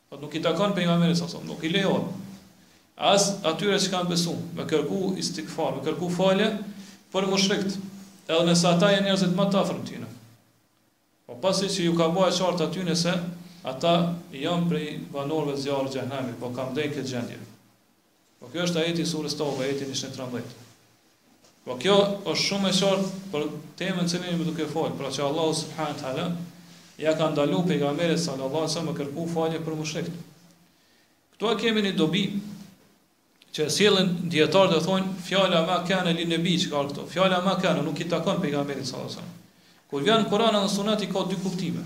Po nuk i takon pejgamberit sa sa, nuk i lejohet. As atyre që kanë besu, me kërku istikfar, me kërku falje, për mushrikt, edhe nëse ata janë njerëzit më të afërm tyne. Po pasi që ju ka bo e qartë atyne se ata janë prej banorve zjarrit xhehnemit, po kanë vdek në këtë gjendje. Po ky është ajeti i surës Teube, ajeti 113. Po kjo është shumë e qartë për temën që ne jemi duke fol, pra që Allahu subhanahu wa taala ja ka ndaluar pejgamberit sallallahu alaihi wasallam të kërkojë falje për mushrikët. Ktu kemi një dobi që sjellin dijetarët thonë fjala ma kana lin nabi që ka këtu. Fjala ma kana nuk i takon pejgamberit sallallahu alaihi wasallam. Kur vjen n'Kuran dhe Sunet ka dy kuptime.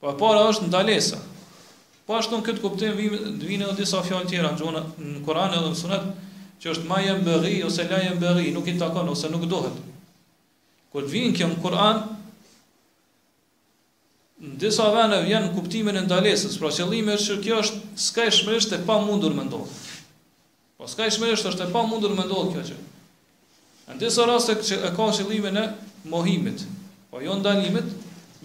Po e para është ndalesa. Po ashtu në këtë kuptim vijnë edhe disa fjalë tjera në gjuhën në Kur'an edhe në Sunet, që është ma jenbeghi ose la jenbeghi, nuk i takon ose nuk duhet. Kur të vjen kjo në Kur'an, në disa vene vjen në kuptimin e ndalesës, pra qëllimi është që kjo është skajshmërisht e pamundur me ndodhë. Po skajshmërisht është e pamundur me ndodhë kjo gjë. Në disa raste e ka qëllimin e mohimit, po jo ndalimit,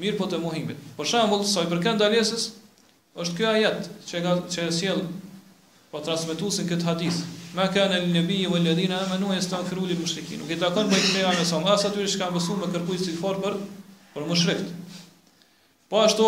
mirëpo të mohimit. Për shembull, sa i përket ndalesës, është ky ajet që e ka që e sjell po transmetuesi n'këtë hadith. Ma kana lin nabiyyi wal ladhina amanu yastaghfiru lil mushrikin. Nuk i takon pejgamberit sa as atyre që kanë besuar me kërku istighfar për për mushrikët. Po ashtu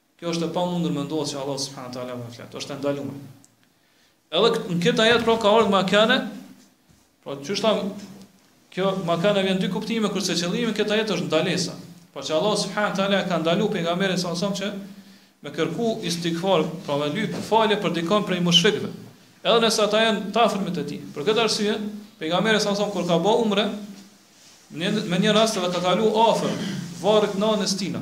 Kjo është e pamundur me ndodhë që Allah subhanahu wa taala me flet. Është e ndaluar. Edhe në këtë ajet pra ka ardhur ma kane. Pra çështja kjo ma kane vjen dy kuptime kurse qëllimi këtë ajet është ndalesa. Pra që Allah subhanahu wa taala ka ndalu pejgamberin sa sa që me kërku istighfar, pra me lyp falje për dikon prej mushrikëve. Edhe nëse ata janë të afërmit të tij. Për këtë arsye, pejgamberi sa sa kur ka bo umre, në një rast edhe ka kalu afër varrit nanës tina.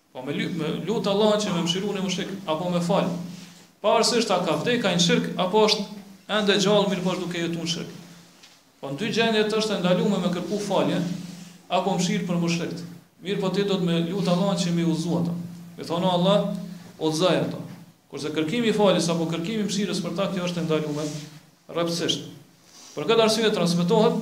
Po me lut me lut Allahun që me mshiru një mushrik apo me fal. Pavarësisht a ka vdek ai në shirk apo është ende gjallë mirëpo është duke jetuar në shirk. Po në dy gjendjet është e ndaluar me kërku falje apo mshirë për mushrikt. Mirëpo ti duhet me lut Allahun që m'i udhëzu ata. Me thon o Allah, udhëzoji ata. Kurse kërkimi i faljes apo kërkimi i mshirës për ta kjo është e ndaluar rreptësisht. Për këtë arsye transmetohet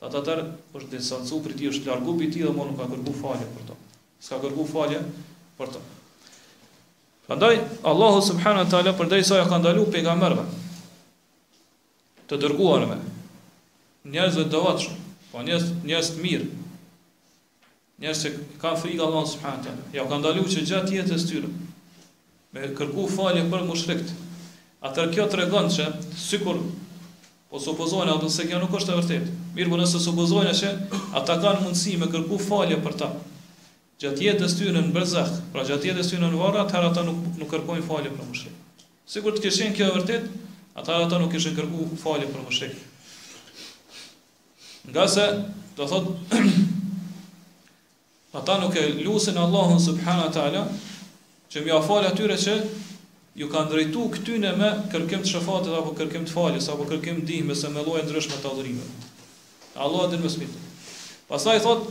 Ta atëher është distancu prej tij, është largu prej tij dhe më nuk ka kërku falje për to. S'ka kërku falje për to. Prandaj Allahu subhanahu wa taala prandaj s'ja ka ndalu pejgamberëve të dërguarve njerëzve të devotshëm, po njerëz njerëz të mirë, Njerëz që kanë frikë Allahut subhanahu wa taala, ja ka ndaluar që gjatë jetës së tyre me kërku falje për mushrikët. Atëher kjo tregon që, sikur, po supozojmë, edhe pse kjo nuk është e vërtet. Mirëpo nëse supozojmë që, ata kanë mundësi me kërku falje për ta. Gjatë jetës tyne në berzah, pra gjatë jetës tyne në varre, atëher ata nuk, nuk kërkojnë falje për mushrikët. Sikur të kish qenë kjo e vërtet, atëher ata nuk kishin kërku falje për mushrikët. Ngase, do thot, ata nuk e lusin Allahun subhana ta'ala, që m'ia fal atyre që ju kanë drejtu këtyne me kërkim të shefatit, apo kërkim të faljes, apo kërkim ndihme, ose me lloje ndryshme të adhurime. Allahu e din më s'miri. Pastaj thot,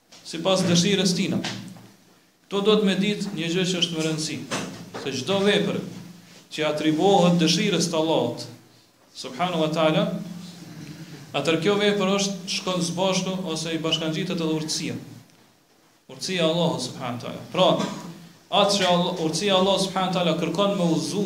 sipas dëshirës tina. Këtu duhet me ditë një gjë që është me rëndësi, se çdo vepër që i atribuohet dëshirës të Allahut subhanahu wa taala, atëher kjo vepër është shkon së bashku ose i bashkangjitet edhe urtësia. Urtësia Allahu subhanahu wa taala. Pra, atë që Allah, urtësia Allahu subhanahu wa taala kërkon me udhzu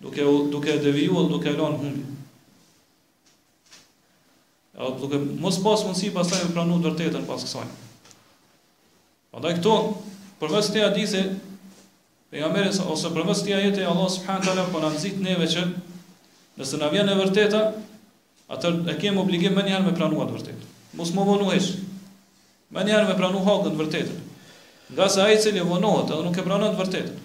Duke u duke e devijuar, duke e lënë në humbje. Edhe duke mos pas mundësi pastaj me pranu të vërtetën pas kësaj. Prandaj këtu përmes këtij hadithi pejgamberi ose përmes këtij ajeti Allah subhanahu taala po na nxit neve që nëse na vjen e vërteta, atëher e kem obligim menjëherë me pranuar të vërtetën. Mos me vonu hiç. Menjëherë me pranu hakun të vërtetën. Ngase ai i cili vonohet edhe nuk e pranon të vërtetën.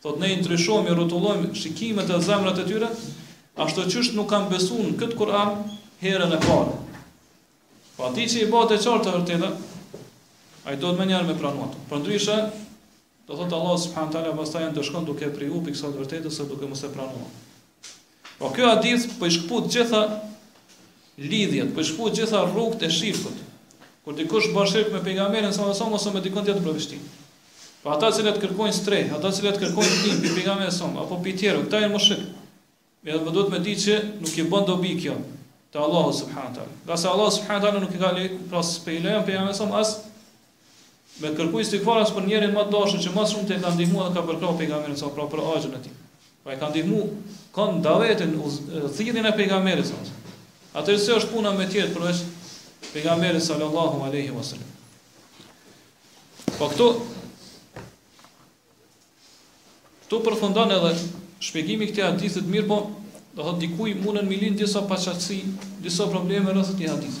Thotë ne i ndryshojmë, i rrotullojmë shikimet e zemrat e tyre, ashtu qysh nuk kanë besuar në këtë Kur'an herën e parë. Po atij që i bëhet e qartë e vërteta, ai duhet menjëherë me pranu atë. Përndryshe, do thotë Allah subhanahu wa taala pastaj e ndëshkon duke privu prej kësaj të vërtetës se duke mos e pranuar. Po ky hadith po i shkput gjitha lidhjet, po i shkput gjitha rrugët e shirkut. Kur dikush bën shirk me pejgamberin sallallahu alajhi wasallam ose me dikon tjetër përveç tij. Po ata të cilët kërkojnë streh, ata të cilët kërkojnë ndihmë prej pejgamberit sallallahu alajhi wasallam apo prej tjerëve, këta janë mushrik. Edhe po duhet me di që nuk i bën dobi kjo te Allahu subhanahu wa taala. Ngase Allahu subhanahu wa taala nuk i ka lënë pra pejgamberin sallallahu alajhi wasallam as Me kërku istighfar as për njërin më të dashur që më shumë të ka ndihmuar dhe ka përkrah pejgamberin sallallahu alajhi wasallam pra për axhën e tij. Pra e ka ndihmu kon davetin thirrjen e pejgamberit sallallahu alajhi wasallam. Atëherë si është puna me të tjerët përveç pejgamberit sallallahu alaihi wasallam. Po këtu këtu përfundon edhe shpjegimi i këtij hadithi të mirë, po do të thotë dikujt mundën me i lind disa paçartësi, disa probleme rreth këtij hadithi.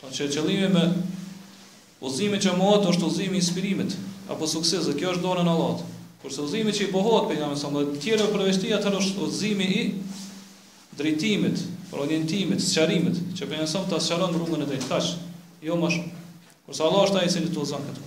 Pra që qëllimi me udhëzimin që mohohet është udhëzimi i inspirimit apo suksesit dhe kjo është n'dorën e Allahut. Kurse udhëzimi që i pohohet pejgamberit sallallahu alajhi wasallam, të tjerëve përveç tij atëherë është udhëzimi i drejtimit, orientimit, sqarimit, që pejgamberi sallallahu ta sqaron rrugën e drejtë kaq, jo më shumë. Kurse Allah është ai i cili të udhëzon këtu.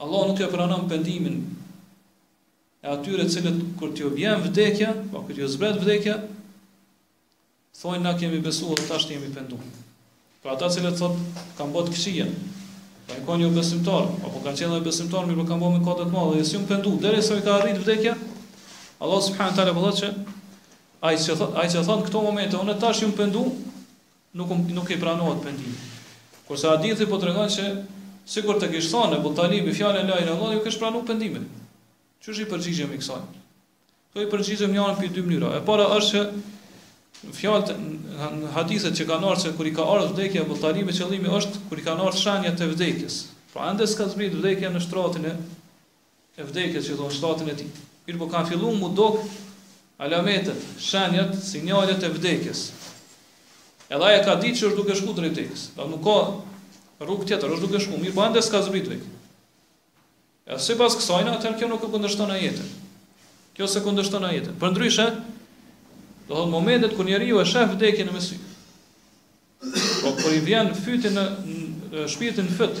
Allahu nuk e pranon pendimin e atyre të cilët kur t'ju vjen vdekja, po kur t'ju zbret vdekja, thonë na kemi besuar dhe tash jemi penduar. Pra ata që thot kanë bërë këqija, po kanë qenë jobesimtarë, apo kanë qenë besimtarë, mirëpo kanë bërë mëkate të mëdha, dhe s'jan pendu derisa i ka arrit vdekja, Allah subhanahu taala po thotë që ai që thot, ai që thot n'këto momente, unë tash jam pendu, Nuk nuk i pranohet pendimi. Kurse hadithi po tregon që sikur të kish thënë Ebu Talibi fjalën la ilahe illallah ju kish pranu pendimi. Qysh i përgjigjemi kësaj? Kësaj i përgjigjemi njërën prej dy mënyrave. E para është që në fjalët në hadithet që kanë ardhur se kur i ka ardhur vdekja Ebu Talibit qëllimi është kur i kanë ardhur shenjat e vdekjes. Pra ende s'ka zbrit vdekja në shtratin e e vdekjes do thotë n'shtratin e tij. Mirëpo kanë filluar mu dok alametet, shenjat, sinjalet e vdekjes. Edhe ai e ka ditë që është duke shku drejt vdekjes. Do nuk ka rrugë tjetër, është duke shku, mirëpo ende s'ka zbrit vdekja. E sipas kësaj, atëherë kjo nuk e kundërshton ajetin. Kjo s'e kundërshton ajetin. Përndryshe, do thotë momentet kur njeriu e shef vdekjen me sy. Po kur i vjen fyti në shpirti n'fyt,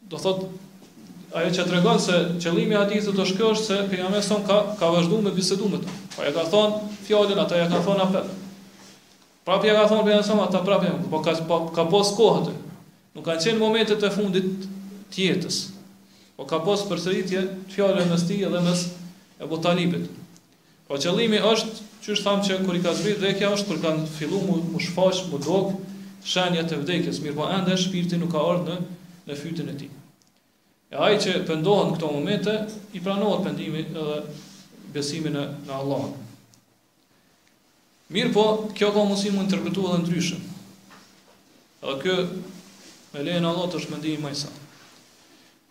Do thotë ajo që tregon se qëllimi i hadithit është kjo është se pejgamberi sallallahu ka ka vazhdu me bisedu me të. Po ja ka thon fjalën ata ja kanë thon apet. Prapë ja ka thon pejgamberi sallallahu ata prapë janë, po ka po, ka pas kohë aty. Nuk kanë qenë momentet e fundit të jetës. Po ka pas përsëritje të fjalëve mes tij dhe mes Ebu Talibit. Po qëllimi është, qysh thamë që kur i ka zbrit vdekja është kur kanë fillu mu mu shfaq, mu dok shenjat e vdekjes, mirëpo ende shpirti nuk ka ardhur në në fytin e tij. E ai që pendohet n'këto momente, i pranohet pendimi edhe besimi në në Allahun. Mirëpo, kjo ka mundësi mu interpretu edhe ndryshe. Edhe kjo, me lejen e Allahut, është mendimi më i saktë.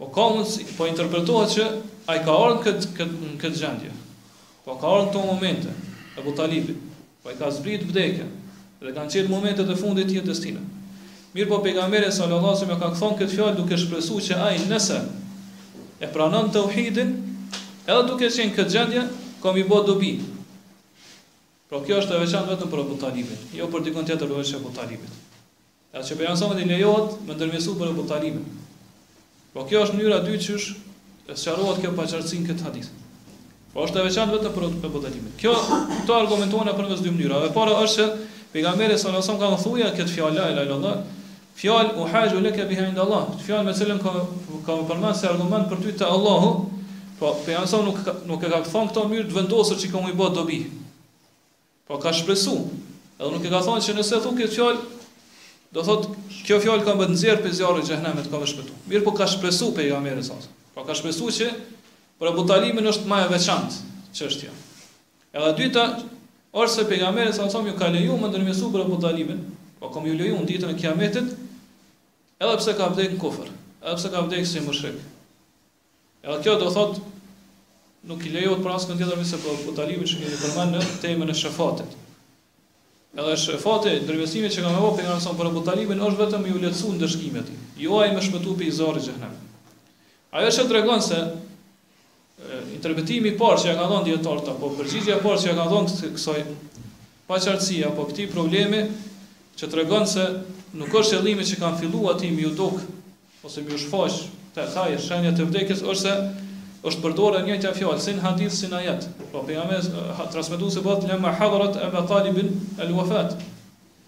Po ka mundësi, po interpretohet që ai ka ardhur në këtë, këtë, në këtë gjendje. Po ka ardhur në këto momente Ebu Talibi. Po i ka zbrit vdekja dhe kanë qenë momentet e fundit të jetës tina. Mirëpo pejgamberi sallallahu alajhi wasallam ka thënë këtë fjalë duke shpresuar që ai nëse e pranon tauhidin, edhe duke qenë në këtë gjendje, ka mi bë dobi. Pra kjo është e veçantë vetëm për Abu Talibin, jo për dikon tjetër veç Abu Talibit. Edhe që pejgamberi sallallahu alajhi lejohet me ndërmjetësu për Abu Talibin. Po kjo është mënyra e dytë qysh sqarohet kjo paqartësi në këtë hadith. Po është e veçantë vetëm për Abu Talibin. Kjo këto argumentohen nëpërmes dy mënyrave. E para është se pejgamberi sallallahu alajhi wasallam ka thënë thuj këtë fjalë la ilaha illallah Fjalë, Uhaxhu leke biha inda Allah, fjalë me të cilën kam, kam me përmend si argument për ty te Allahu, pra pejgamberi sa nuk nuk e ka thënë këto në mënyrë të vendosur që ka mi bë dobi. Pra ka shpresu, edhe nuk e ka thënë që nëse thu këtë fjalë, do thotë kjo fjalë ka me të nxjerr pej zjarrit të xhehenemit, ka me shpëtu. Mirëpo ka shpresu pejgamberi sa. Pra ka shpresu që për Abu Talibin është më e veçantë çështja. Edhe e dyta, është se pejgamberi sa sa ju ka leju me ndërmjetsu për Abu Talibin, po ka m'ju leju ditën e Kiametit, edhe pse ka vdekur në kufër, edhe pse ka vdekur si mushrik. Edhe kjo do thot nuk i lejohet për askënd tjetër, vetëm se për Abu Talibin që kemi përmend në temën e shefatit. Edhe shefati, ndërmjetësimi që ka me bë pejgamberi sa për Abu Talibin është vetëm m'ju lehtësu ndëshkimi atij. Jo ai me shpëtu pej zjarrit xhehnem. Ajo që tregon se Interpretimi i parë që ia kanë dhënë dijetarët apo përgjigjja e parë që ia kanë dhënë kësaj paqartësie apo këtij problemi që tregon se nuk është qëllimi që kanë fillu atij me ju duk ose me ju shfaq te ai shenjat e vdekjes është se është përdorur e njëjta fjalë si n'hadith si n'ajet. Pra pejgamberi transmetuesi thotë lema hadarat Eba Talibin el wefat.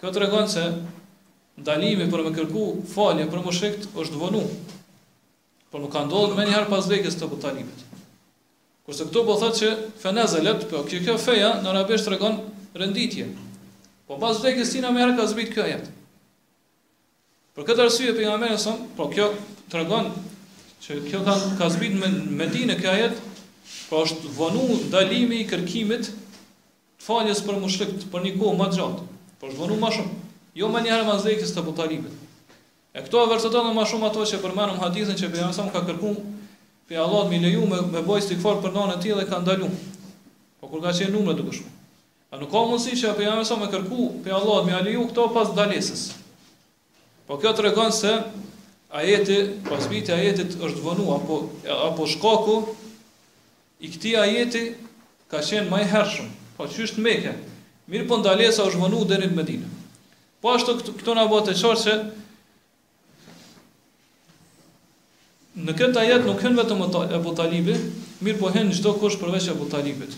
Kjo tregon se ndalimi për me kërku falje për mushrikët është vonu. Por nuk ka ndodhur menjëherë pas vdekjes të Abu Talibit. Kurse këtu po thotë që fenezelet, po kjo kjo feja në arabisht tregon renditje. Po pas vdekjes së tina menjëherë ka zbrit ky ajet. Për këtë arsye pejgamberi sa, po kjo tregon që kjo ka ka zbrit në Medinë kjo ajet, po është vonu ndalimi i kërkimit të faljes për mushrikët për një kohë më gjatë. Po është vonu më shumë. Jo menjëherë pas vdekjes të Ebu Talibit. E këto e vërteton më shumë ato që përmendëm hadithin që pejgamberi sa ka kërkuar pej Allahut me leju me, me bo istigfar për nënën e tij dhe e ka ndalu. Po kur ka qenë në umre duke shku. A nuk ka mundësi që pejgamberi sallallahu alejhi ve selem me kërku pe Allahut me aliju këto pas ndalesës? Po kjo tregon se ajeti, zbritja e ajetit është vonu apo apo shkaku i këtij ajeti ka qenë më i hershëm, po qysh në Mekë. Mirëpo ndalesa është vonu deri në Medinë. Po ashtu këtu, këtu na bëhet e qartë se në këtë ajet nuk hyn vetëm Ebu Talibi, mirëpo hyn çdokush përveç Ebu Talibit.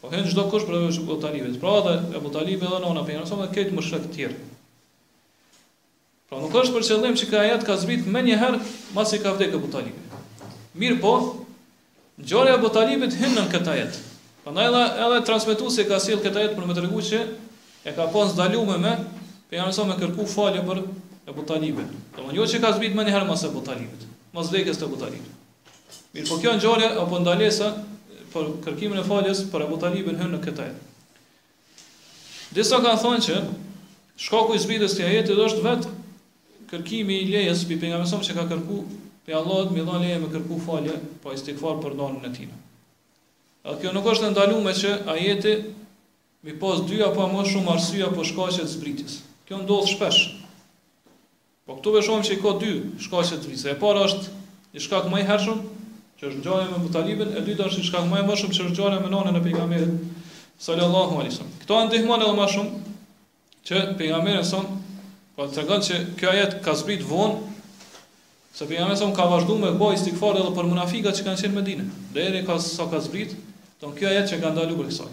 Po hyn çdokush përveç Ebu Talibit. Pra edhe Ebu Talibi edhe nona e pejgamberit sa edhe këta mushrikët tjerë. Pra nuk është për qëllim që ky ajet ka zbrit menjëherë masi ka vdekë Ebu Talibi. Mirëpo, ngjarja e Ebu Talibit hyn në këtë ajet. Prandaj edhe, edhe transmetuesi e ka sjellë këtë ajet për me të regu që e ka pas ndalume pejgamberi sa me kërku falje për Ebu Talibin. Domethënë jo që ka zbrit menjëherë mas Ebu Talibit. Mas vdekjes të Ebu Talibit. Mirëpo kjo ngjarje apo ndalesa për kërkimin e faljes për Abu Talibin hyn në këtë ajet. Disa kanë thënë që shkaku i zbritjes së ajetit është vetë kërkimi i lejes prej pejgamberit sa që ka kërku pe Allahut me dhënë leje me kërku falje po istighfar për nënën e tij. Edhe kjo nuk është e ndaluar që ajeti mi pas dy apo më shumë arsye apo shkaqe të zbritjes. Kjo ndodh shpesh. Po këtu e shohim që i ka dy shkaqe të zbritjes. E para është një shkak më i hershëm, që është ngjarja me Ebu Talibin, e dyta është një shkak më i vonshëm që është ngjarja me nënën e pejgamberit sallallahu alaihi wasallam. Këtë e ndihmon edhe më shumë që pejgamberi sa po tregon që ky ajet ka zbrit vonë se pejgamberi sa ka vazhduar me bë istighfar edhe për munafikat që kanë qenë në Medinë. Derisa ka zbrit, domethënë ky ajet që ka ndaluar prej kësaj.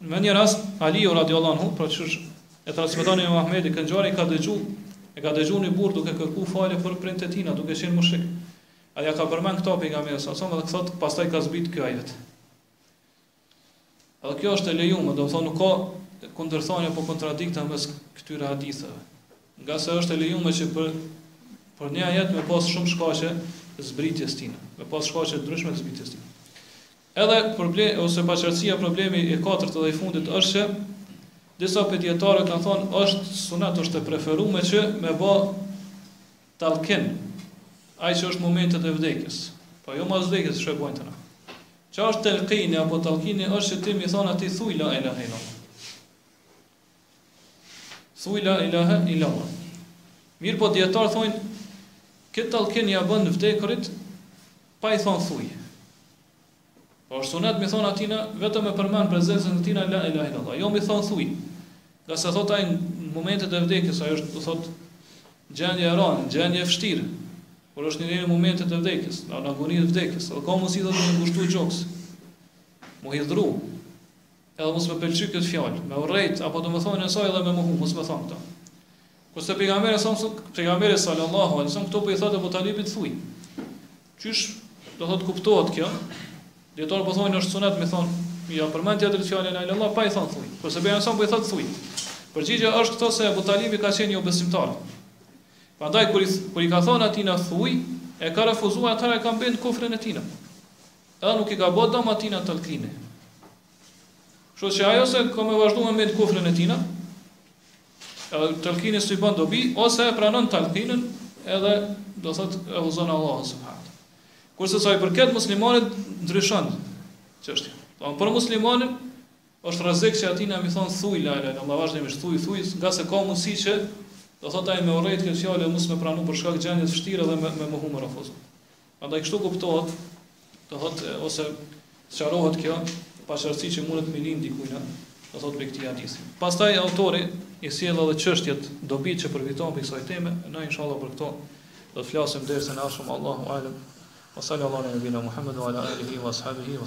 Në një rast Aliu radiallahu anhu, pra qysh e transmeton Imam Ahmedi këtë ngjarje ka dëgju, e ka dëgju një burrë duke kërku falje për prindët e tij, duke qenë mushrik. Ai ia ka përmend këto pejgamberit sa sa dhe thotë pastaj ka zbrit ky ajet. Edhe kjo është e lejuar, domethënë nuk ka kundërthënie apo kontradiktë mes këtyre haditheve. Ngase është e lejuar që për për një ajet me pas shumë shkaqe të zbritjes tina, me pas shkaqe të ndryshme zbritjes tina. Edhe problemi ose paqartësia problemi i katërt dhe i fundit është që disa prej dijetarëve kanë thonë është sunet është e preferume që me ba talkin ai që është momentet e vdekjes po jo mas vdekjes siç e bojnë te na çka është telkini apo talkini është që ti mi thonë atij thuj la ilahe illallah Thuaj la ilahe illallah. Mirpo dietarët thonë këtë tallkin ja bën të vdekurit pa i thon thuj. Po është sunet mi thon atina vetëm me përmend në prezencën e tij la ilahe illallah. Jo mi thon thuj. Ngase thot ai në momentet e vdekjes ajo është do thot gjendje e rëndë, gjendje e vështirë. Por është njeri në momentet e vdekjes, në agoninë e vdekjes, edhe ka mundësi do thot me ju ngushtu gjoksi. Mu hidhru. Edhe mos me pelqy kët fjalë, me urrejt apo do thot edhe me mohu, mos me than kto. Kurse pejgamberi sa pejgamberi sallallahu alaihi wasallam këtu po i thotë Ebu Talibit thuj. Qysh do thot kuptohet kjo? Dietarët po thonë është sunet me ja përmend tjetrit fjalën la ilahe illallah pa i thon thuj. Kurse pejgamberi sa po i thot thuj. Përgjigja është këtu se Ebu Talibi ka qenë jo besimtar. Prandaj kur i kur i ka thon atina thuj, e ka refuzuar atëherë ka mbet në kufrin e tina. Edhe nuk i ka bë dëm atina tallkini. Kështu që ai ose ka me vazhdu me mbet në kufrin e tina, edhe tallkini s'i bën dobi, ose e pranon tallkinin edhe, do thot, e udhëzon Allahu subhanehu. Kurse sa i përket muslimanit, ndryshon çështja. Dhe për muslimanin, është rrezik që atina mi thonë thuj, la ilahe illallah, thuj, thuj, ngase ka mundësi që, do thot, ai me urrejt këtë fjalë, e mos me pranu për shkak gjendjes vështirë dhe me, me më humër, Prandaj kështu kuptohet, do thotë ose sqarohet kjo paqartësi që mundet me lind dikujt, do thotë prej këtij hadithi. Pastaj autori i sjell edhe çështjet dobitë që përfitohen prej kësaj teme, na inshallah për këto do të flasim në dersin e ardhshëm Allahu alem. Wa sallallahu ala nabina Muhammad wa ala alihi wa ashabihi wa